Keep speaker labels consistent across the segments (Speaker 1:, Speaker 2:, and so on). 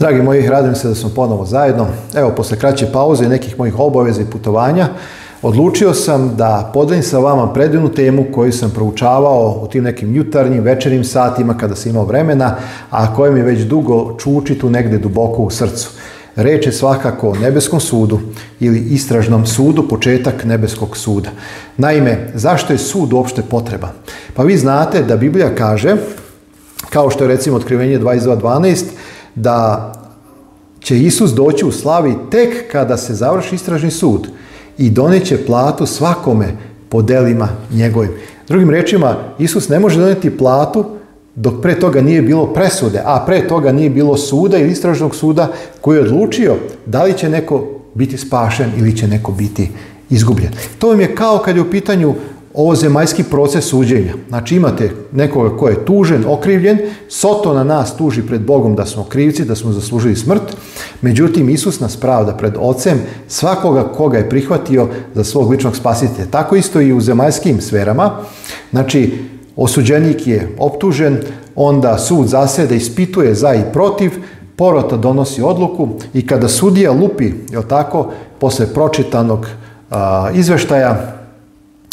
Speaker 1: Dragi moji, radim se da smo ponovo zajedno. Evo, posle kraće pauze i nekih mojih obaveza i putovanja, odlučio sam da podelim sa vama predivnu temu koju sam proučavao u tim nekim jutarnjim, večernim satima kada sam imao vremena, a koja mi već dugo čuči tu negde duboko u srcu. Reč je svakako o nebeskom sudu ili istražnom sudu, početak nebeskog suda. Naime, zašto je sud uopšte potreban? Pa vi znate da Biblija kaže, kao što je recimo otkrivenje 22.12, da će Isus doći u slavi tek kada se završi istražni sud i doneće platu svakome po delima njegovim. Drugim rečima, Isus ne može doneti platu dok pre toga nije bilo presude, a pre toga nije bilo suda ili istražnog suda koji je odlučio da li će neko biti spašen ili će neko biti izgubljen. To vam je kao kad je u pitanju ovo zemaljski proces suđenja. Znači imate nekoga ko je tužen, okrivljen, Soto na nas tuži pred Bogom da smo krivci, da smo zaslužili smrt, međutim Isus nas pravda pred Ocem svakoga koga je prihvatio za svog ličnog spasitelja. Tako isto i u zemaljskim sferama, znači osuđenik je optužen, onda sud zaseda, ispituje za i protiv, porota donosi odluku i kada sudija lupi, li tako, posle pročitanog izvještaja. izveštaja,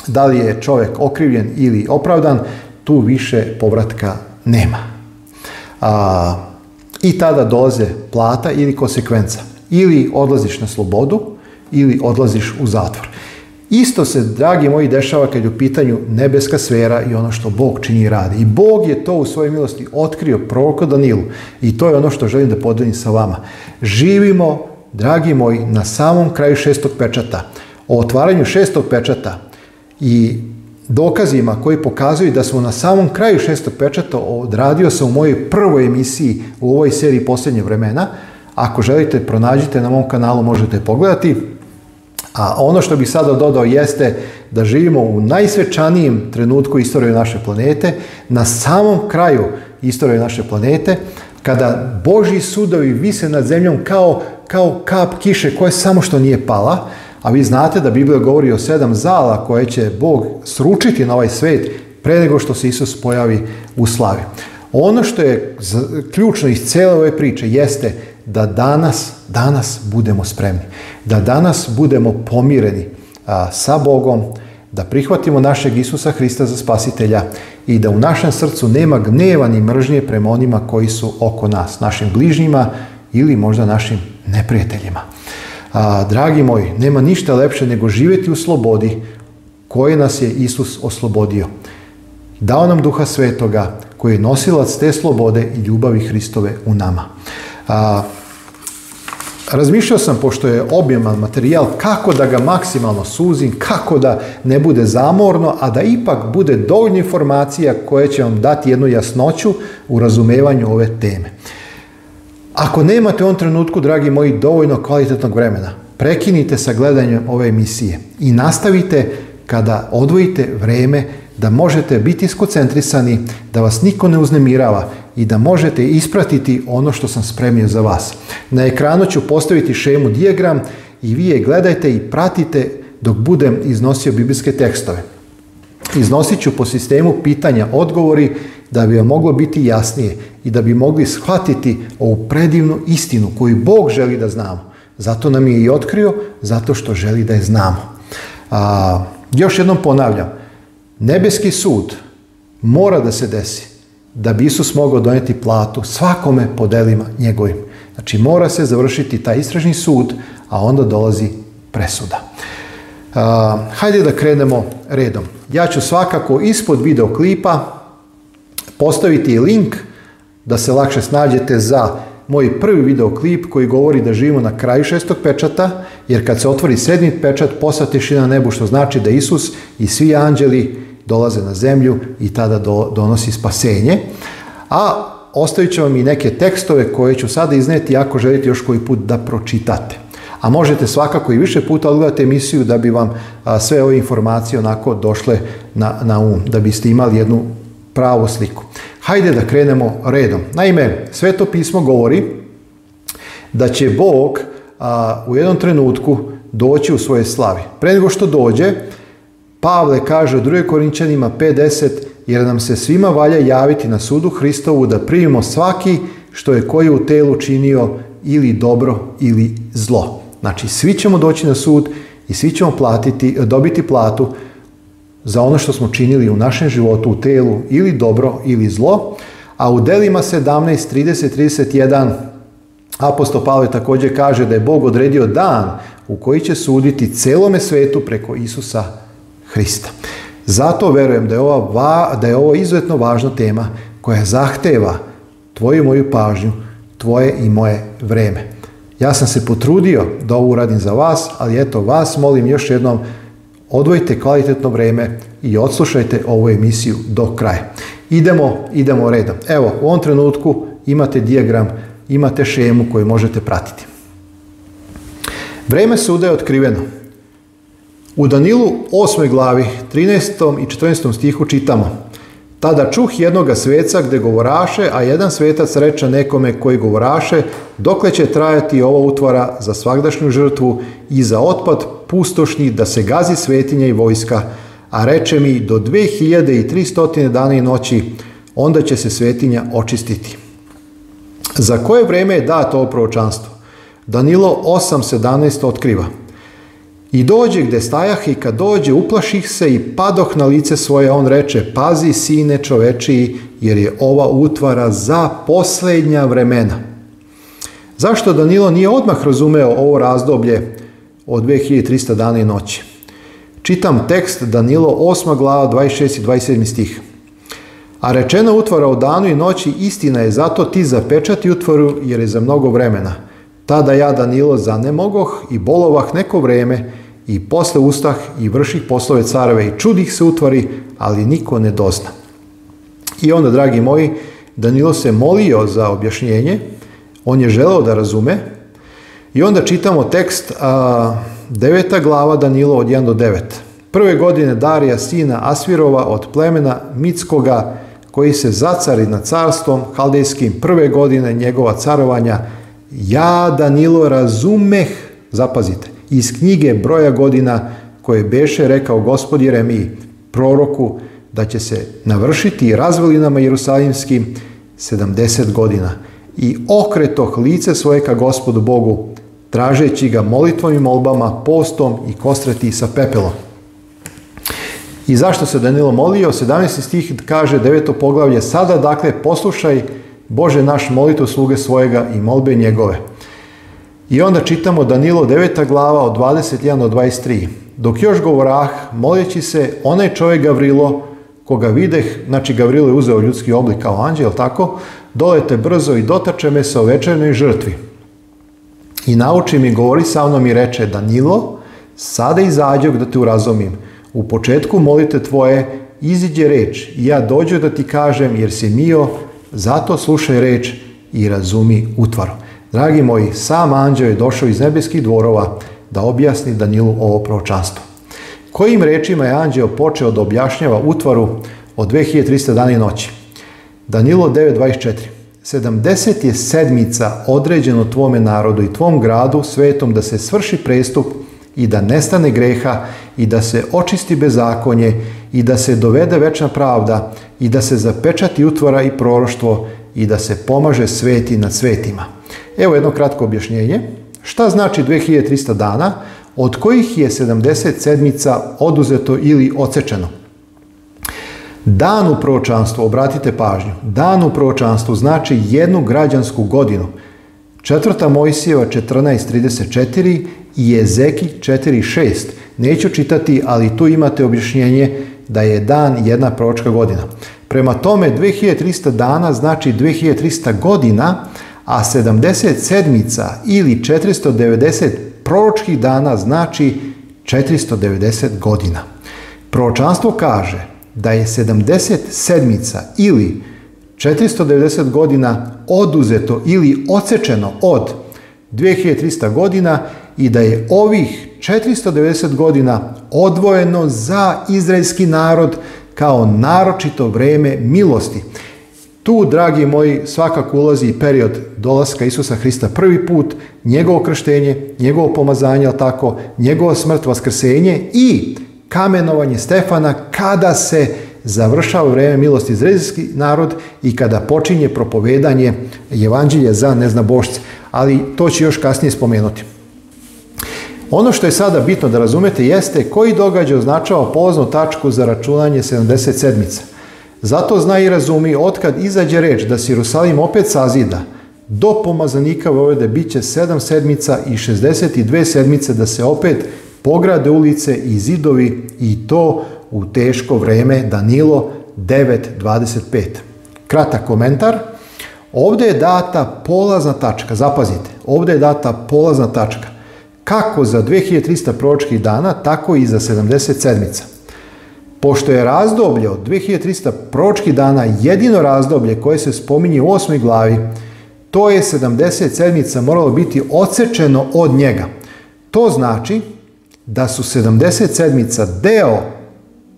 Speaker 1: da li je čovjek okrivljen ili opravdan, tu više povratka nema. A, I tada dolaze plata ili konsekvenca. Ili odlaziš na slobodu, ili odlaziš u zatvor. Isto se, dragi moji, dešava kad je u pitanju nebeska sfera i ono što Bog čini i radi. I Bog je to u svojoj milosti otkrio proroku Danilu. I to je ono što želim da podelim sa vama. Živimo, dragi moji, na samom kraju šestog pečata. O otvaranju šestog pečata i dokazima koji pokazuju da smo na samom kraju šestog pečata odradio se u mojoj prvoj emisiji u ovoj seriji posljednje vremena. Ako želite, pronađite na mom kanalu, možete pogledati. A ono što bih sada dodao jeste da živimo u najsvečanijem trenutku istorije naše planete, na samom kraju istorije naše planete, kada Boži sudovi vise nad zemljom kao, kao kap kiše koja samo što nije pala, a vi znate da Biblija govori o sedam zala koje će Bog sručiti na ovaj svet pre nego što se Isus pojavi u slavi. Ono što je ključno iz cijele ove priče jeste da danas, danas budemo spremni. Da danas budemo pomireni sa Bogom, da prihvatimo našeg Isusa Hrista za spasitelja i da u našem srcu nema gneva ni mržnje prema onima koji su oko nas, našim bližnjima ili možda našim neprijateljima. A, dragi moji, nema ništa lepše nego živjeti u slobodi koje nas je Isus oslobodio. Dao nam duha svetoga koji je nosilac te slobode i ljubavi Hristove u nama. A, Razmišljao sam, pošto je objeman materijal, kako da ga maksimalno suzim, kako da ne bude zamorno, a da ipak bude dovoljno informacija koje će vam dati jednu jasnoću u razumevanju ove teme. Ako nemate u ovom trenutku, dragi moji, dovoljno kvalitetnog vremena, prekinite sa gledanjem ove emisije i nastavite kada odvojite vreme da možete biti skoncentrisani, da vas niko ne uznemirava i da možete ispratiti ono što sam spremio za vas. Na ekranu ću postaviti šemu dijagram i vi je gledajte i pratite dok budem iznosio biblijske tekstove. Iznosit ću po sistemu pitanja odgovori da bi vam moglo biti jasnije i da bi mogli shvatiti ovu predivnu istinu koju Bog želi da znamo. Zato nam je i otkrio, zato što želi da je znamo. A, još jednom ponavljam, nebeski sud mora da se desi da bi Isus mogao doneti platu svakome po delima njegovim. Znači mora se završiti taj istražni sud, a onda dolazi presuda. hajde da krenemo redom. Ja ću svakako ispod videoklipa postaviti link da se lakše snađete za moj prvi videoklip koji govori da živimo na kraju šestog pečata, jer kad se otvori sedmi pečat, posatiš na nebu, što znači da Isus i svi anđeli dolaze na zemlju i tada donosi spasenje. A ostavit ću vam i neke tekstove koje ću sada izneti ako želite još koji put da pročitate. A možete svakako i više puta odgledati emisiju da bi vam sve ove informacije onako došle na, na um, da biste imali jednu pravu sliku. Hajde da krenemo redom. Naime, sveto pismo govori da će Bog a, u jednom trenutku doći u svoje slavi. Pre nego što dođe, Pavle kaže u 2. Korinčanima 50, jer nam se svima valja javiti na sudu Hristovu da primimo svaki što je koji u telu činio ili dobro ili zlo. Znači, svi ćemo doći na sud i svi ćemo platiti, dobiti platu za ono što smo činili u našem životu, u telu, ili dobro ili zlo. A u delima 17.30.31 apostol Pavle također kaže da je Bog odredio dan u koji će suditi celome svetu preko Isusa Hrista. Zato verujem da je, ova da je ovo izuzetno važna tema koja zahteva tvoju moju pažnju, tvoje i moje vreme. Ja sam se potrudio da ovo uradim za vas, ali eto vas molim još jednom Odvojite kvalitetno vrijeme i odslušajte ovu emisiju do kraja. Idemo, idemo redom. Evo, u ovom trenutku imate dijagram, imate šemu koju možete pratiti. Vreme suda je otkriveno. U Danilu 8. glavi 13. i 14. stihu čitamo tada čuh jednoga sveca gdje govoraše, a jedan svetac reče nekome koji govoraše, dokle će trajati ova utvara za svagdašnju žrtvu i za otpad pustošnji da se gazi svetinja i vojska, a reče mi do 2300 dana i noći, onda će se svetinja očistiti. Za koje vrijeme je dato ovo proročanstvo? Danilo 8.17 otkriva. I dođe gde stajah i kad dođe uplaših se i padoh na lice svoje, on reče, pazi sine čovečiji, jer je ova utvara za posljednja vremena. Zašto Danilo nije odmah razumeo ovo razdoblje od 2300 dana i noći? Čitam tekst Danilo 8. glava 26 i 27 stih. A rečena utvara u danu i noći istina je zato ti zapečati utvoru jer je za mnogo vremena. Tada ja Danilo zanemogoh i bolovah neko vreme i posle ustah i vrših poslove careve i čudih se utvari, ali niko ne dozna. I onda, dragi moji, Danilo se molio za objašnjenje, on je želeo da razume i onda čitamo tekst a, deveta glava Danilo od 1 do 9. Prve godine Darija sina Asvirova od plemena Mickoga, koji se zacari nad carstvom Haldejskim prve godine njegova carovanja ja, Danilo, razumeh, zapazite, iz knjige broja godina koje beše rekao gospod Jeremiji, proroku, da će se navršiti razvalinama jerusalimskim 70 godina i okretoh lice svoje ka gospodu Bogu, tražeći ga molitvom i molbama, postom i kostreti sa pepelom. I zašto se Danilo molio? 17. stih kaže 9. poglavlje Sada dakle poslušaj Bože naš molite sluge svojega i molbe njegove. I onda čitamo Danilo 9. glava od 21 do 23. Dok još govorah, moljeći se, onaj čovjek Gavrilo, koga videh, znači Gavrilo je uzeo ljudski oblik kao anđel, tako, dolete brzo i dotače me sa večernoj žrtvi. I nauči mi, govori sa mnom i reče, Danilo, sada izađog da te razumim. U početku molite tvoje, iziđe reč ja dođu da ti kažem jer si mio zato slušaj reč i razumi utvaru. Dragi moji, sam anđeo je došao iz nebeskih dvorova da objasni Danilu ovo pročanstvo. Kojim rečima je anđeo počeo da objašnjava utvaru od 2300 dana i noći? Danilo 9.24 70 je sedmica određeno tvome narodu i tvom gradu svetom da se svrši prestup i da nestane greha i da se očisti bezakonje i da se dovede večna pravda i da se zapečati utvara i proroštvo i da se pomaže sveti nad svetima. Evo jedno kratko objašnjenje. Šta znači 2300 dana, od kojih je 70 sedmica oduzeto ili ocečeno? Dan u proročanstvu, obratite pažnju, dan u proročanstvu znači jednu građansku godinu. Četvrta Mojsijeva 14.34 i Jezeki 4.6. Neću čitati, ali tu imate objašnjenje da je dan jedna proročka godina. Prema tome, 2300 dana znači 2300 godina, a 70 sedmica ili 490 proročkih dana znači 490 godina. Proročanstvo kaže da je 70 sedmica ili 490 godina oduzeto ili odsečeno od 2300 godina i da je ovih 490 godina odvojeno za izraelski narod kao naročito vreme milosti. Tu, dragi moji, svakako ulazi period dolaska Isusa Hrista prvi put, njegovo krštenje, njegovo pomazanje, tako, njegovo smrt, vaskrsenje i kamenovanje Stefana kada se završava vrijeme milosti izraelski narod i kada počinje propovedanje evanđelja za neznabošce. Ali to će još kasnije spomenuti. Ono što je sada bitno da razumete jeste koji događaj označava polaznu tačku za računanje 77. Zato zna i razumi otkad izađe reč da se Jerusalim opet sazida, do pomazanika vojede bit će 7 sedmica i 62 sedmice da se opet pograde ulice i zidovi i to u teško vreme Danilo 9.25. Kratak komentar. Ovdje je data polazna tačka, zapazite, ovdje je data polazna tačka kako za 2300 proročkih dana, tako i za 70 sedmica. Pošto je razdoblje od 2300 proročkih dana jedino razdoblje koje se spominje u osmoj glavi, to je 70 sedmica moralo biti odsečeno od njega. To znači da su 70 sedmica deo,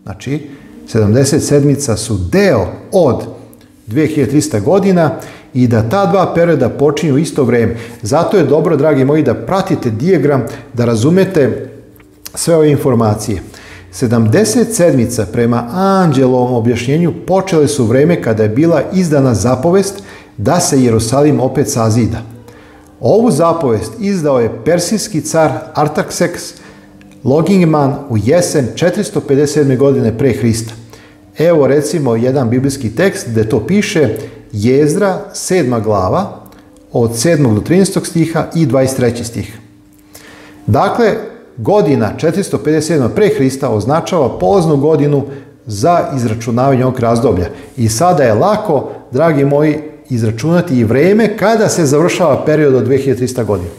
Speaker 1: znači 70 sedmica su deo od 2300 godina i da ta dva perioda počinju isto vrijeme. Zato je dobro, dragi moji, da pratite dijagram, da razumete sve ove informacije. 70 sedmica prema anđelovom objašnjenju počele su vrijeme kada je bila izdana zapovest da se Jerusalim opet sazida. Ovu zapovest izdao je persijski car Artakseks Logingman u jesen 457. godine pre Hrista. Evo recimo jedan biblijski tekst gdje to piše Jezra, sedma glava, od 7. do 13. stiha i 23. stih. Dakle, godina 457. pre Hrista označava poznu godinu za izračunavanje ovog razdoblja. I sada je lako, dragi moji, izračunati i vrijeme kada se završava period od 2300 godina.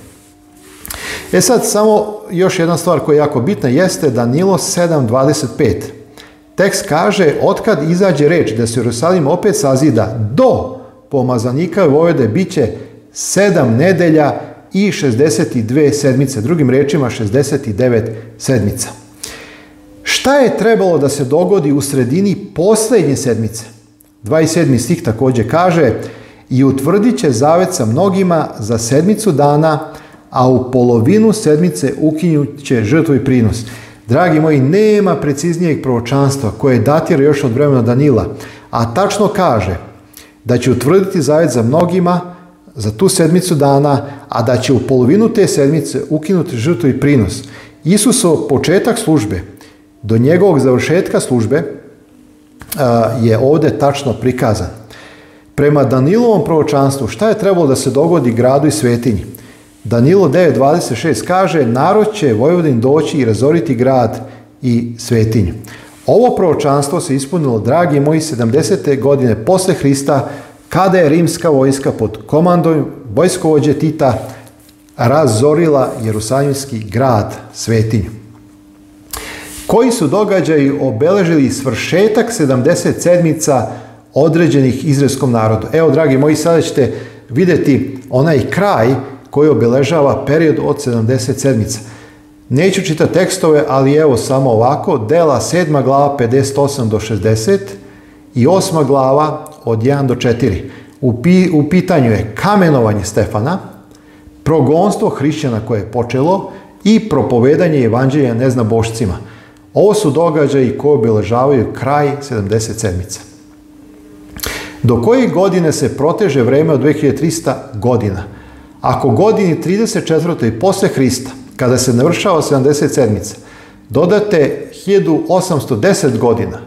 Speaker 1: E sad, samo još jedna stvar koja je jako bitna jeste Danilo 7.25 Tekst kaže, otkad izađe reč da se Jerusalim opet sazida do pomazanika Vojode, bit će sedam nedelja i 62 sedmice, drugim rečima 69 sedmica. Šta je trebalo da se dogodi u sredini posljednje sedmice? 27. stih također kaže i utvrdit će zavet sa mnogima za sedmicu dana, a u polovinu sedmice ukinjuće će i prinos. Dragi moji, nema preciznijeg proročanstva koje datira još od vremena Danila, a tačno kaže da će utvrditi zajed za mnogima za tu sedmicu dana, a da će u polovinu te sedmice ukinuti žrtvu i prinos. Isusov početak službe do njegovog završetka službe je ovdje tačno prikazan. Prema Danilovom provočanstvu šta je trebalo da se dogodi gradu i svetinji? Danilo 9.26 kaže Narod će Vojvodin doći i razoriti grad i svetinju. Ovo proročanstvo se ispunilo, dragi moji, 70. godine posle Hrista, kada je rimska vojska pod komandom vojskovođe Tita razorila Jerusalimski grad svetinju. Koji su događaji obeležili svršetak 70 sedmica određenih izraelskom narodu? Evo, dragi moji, sada ćete vidjeti onaj kraj koji obeležava period od 70 sedmica. Neću čitati tekstove, ali evo samo ovako, dela 7. glava 58 do 60 i 8. glava od 1 do 4. U, pitanju je kamenovanje Stefana, progonstvo hrišćana koje je počelo i propovedanje evanđelja neznabošcima. Ovo su događaji koji obeležavaju kraj 70 sedmica. Do koje godine se proteže vreme od 2300 godina? Ako godini 34. i posle Hrista, kada se navršava sedmice, dodate 1810 godina,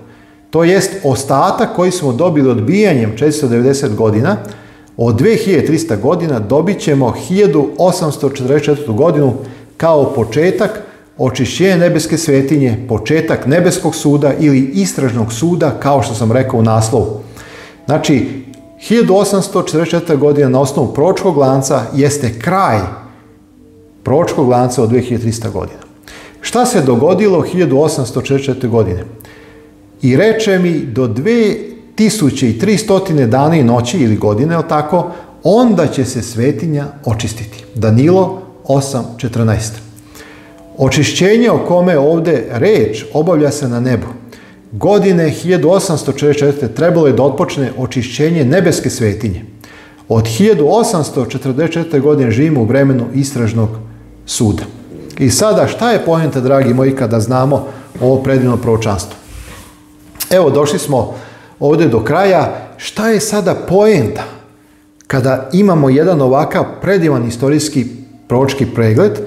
Speaker 1: to jest ostatak koji smo dobili odbijanjem 490 godina, od 2300 godina dobit ćemo 1844. godinu kao početak očišćenje nebeske svetinje, početak nebeskog suda ili istražnog suda, kao što sam rekao u naslovu. Znači, 1844. godine na osnovu pročkog lanca jeste kraj pročkog lanca od 2300 godina. Šta se dogodilo 1844. godine? I reče mi do 2300 dana i noći ili godine, tako, onda će se svetinja očistiti. Danilo 8.14. Očišćenje o kome ovdje reč obavlja se na nebu godine 1844. trebalo je da otpočne očišćenje nebeske svetinje. Od 1844. godine živimo u vremenu istražnog suda. I sada šta je pojenta, dragi moji, kada znamo ovo predivno proročanstvo? Evo, došli smo ovdje do kraja. Šta je sada poenta kada imamo jedan ovakav predivan istorijski proročki pregled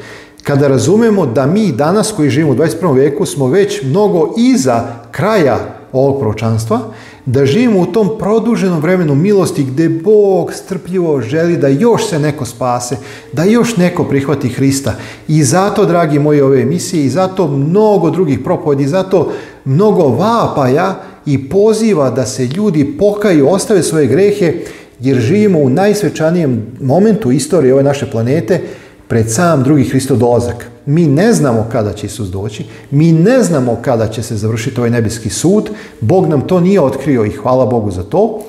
Speaker 1: kada razumemo da mi danas koji živimo u 21. veku smo već mnogo iza kraja ovog pročanstva da živimo u tom produženom vremenu milosti gdje Bog strpljivo želi da još se neko spase, da još neko prihvati Hrista. I zato, dragi moji, ove emisije, i zato mnogo drugih propovedi, i zato mnogo vapaja i poziva da se ljudi pokaju, ostave svoje grehe, jer živimo u najsvečanijem momentu istorije ove naše planete, pred sam drugi Hristo dolazak. Mi ne znamo kada će Isus doći, mi ne znamo kada će se završiti ovaj nebeski sud, Bog nam to nije otkrio i hvala Bogu za to,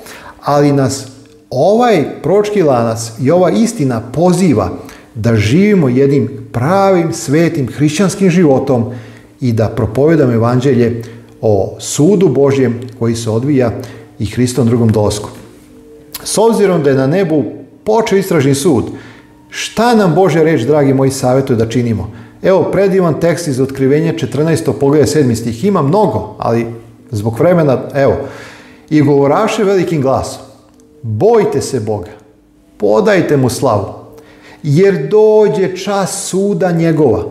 Speaker 1: ali nas ovaj pročki lanac i ova istina poziva da živimo jednim pravim, svetim, hrišćanskim životom i da propovedamo evanđelje o sudu Božjem koji se odvija i Hristom drugom dosku. S obzirom da je na nebu počeo istražni sud, Šta nam Bože reč, dragi moji, savjetuje da činimo? Evo, predivan tekst iz otkrivenja 14. pogleda 7. stih. Ima mnogo, ali zbog vremena, evo. I govoraše velikim glasom. Bojte se Boga. Podajte mu slavu. Jer dođe čas suda njegova.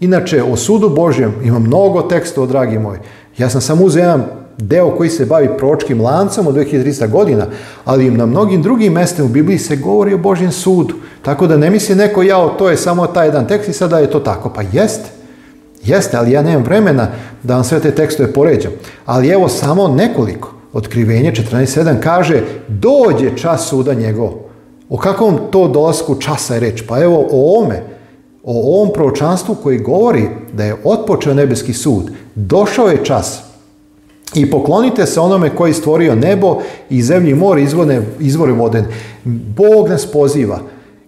Speaker 1: Inače, o sudu Božjem ima mnogo tekstova, dragi moji. Ja sam samo uzeo jedan deo koji se bavi pročkim lancom od 2300 godina, ali na mnogim drugim mjestima u Bibliji se govori o Božjem sudu. Tako da ne misli neko, jao, to je samo taj jedan tekst i sada je to tako. Pa jeste, jeste, ali ja nemam vremena da vam sve te tekstove poređam. Ali evo samo nekoliko. Otkrivenje 14.7 kaže, dođe čas suda njegov. O kakvom to dolasku časa je reč? Pa evo o ome, o ovom proučanstvu koji govori da je otpočeo nebeski sud. Došao je čas, i poklonite se onome koji stvorio nebo i zemlji i mor izvore, izvore voden. Bog nas poziva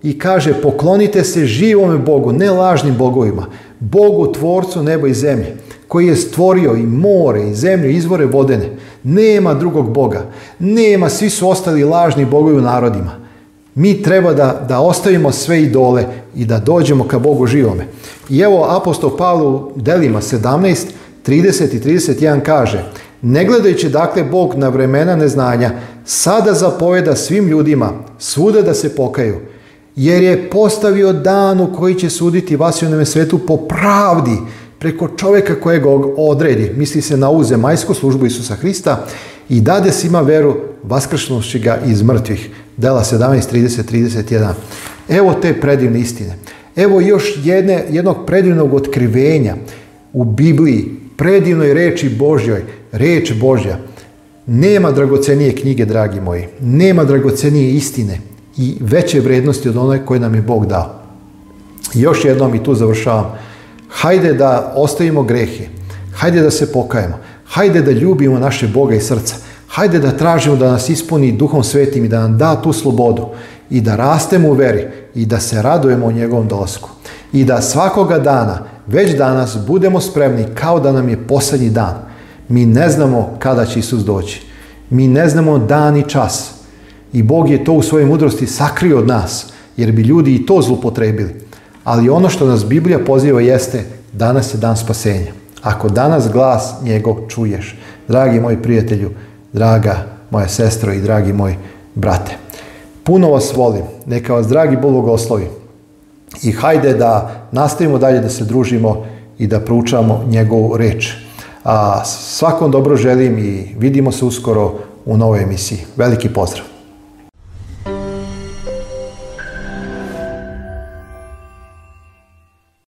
Speaker 1: i kaže poklonite se živome Bogu, ne lažnim bogovima. Bogu, tvorcu nebo i zemlje, koji je stvorio i more i zemlju, izvore vodene. Nema drugog Boga. Nema, svi su ostali lažni bogovi u narodima. Mi treba da, da ostavimo sve dole i da dođemo ka Bogu živome. I evo apostol pavlu u Delima 17, 30 i 31 kaže ne gledajući dakle Bog na vremena neznanja, sada zapoveda svim ljudima svuda da se pokaju, jer je postavio dan u koji će suditi vas i onome svetu po pravdi preko čovjeka kojeg odredi, misli se na uzemajsku službu Isusa Hrista, i dade svima veru vaskršnosti ga iz mrtvih. Dela 17.30.31. Evo te predivne istine. Evo još jedne, jednog predivnog otkrivenja u Bibliji predivnoj reči Božjoj, reč Božja. Nema dragocenije knjige, dragi moji. Nema dragocenije istine i veće vrednosti od one koje nam je Bog dao. Još jednom i tu završavam. Hajde da ostavimo grehe. Hajde da se pokajemo. Hajde da ljubimo naše Boga i srca. Hajde da tražimo da nas ispuni Duhom Svetim i da nam da tu slobodu i da rastemo u veri i da se radujemo u njegovom dolasku. I da svakoga dana već danas budemo spremni kao da nam je posljednji dan. Mi ne znamo kada će Isus doći. Mi ne znamo dan i čas. I Bog je to u svojoj mudrosti sakrio od nas, jer bi ljudi i to zlupotrebili. Ali ono što nas Biblija poziva jeste danas je dan spasenja. Ako danas glas njegov čuješ, dragi moji prijatelju, draga moja sestro i dragi moj brate. Puno vas volim. Neka vas dragi Bog oslovi i hajde da nastavimo dalje da se družimo i da proučavamo njegovu reč. A svakom dobro želim i vidimo se uskoro u novoj emisiji. Veliki pozdrav!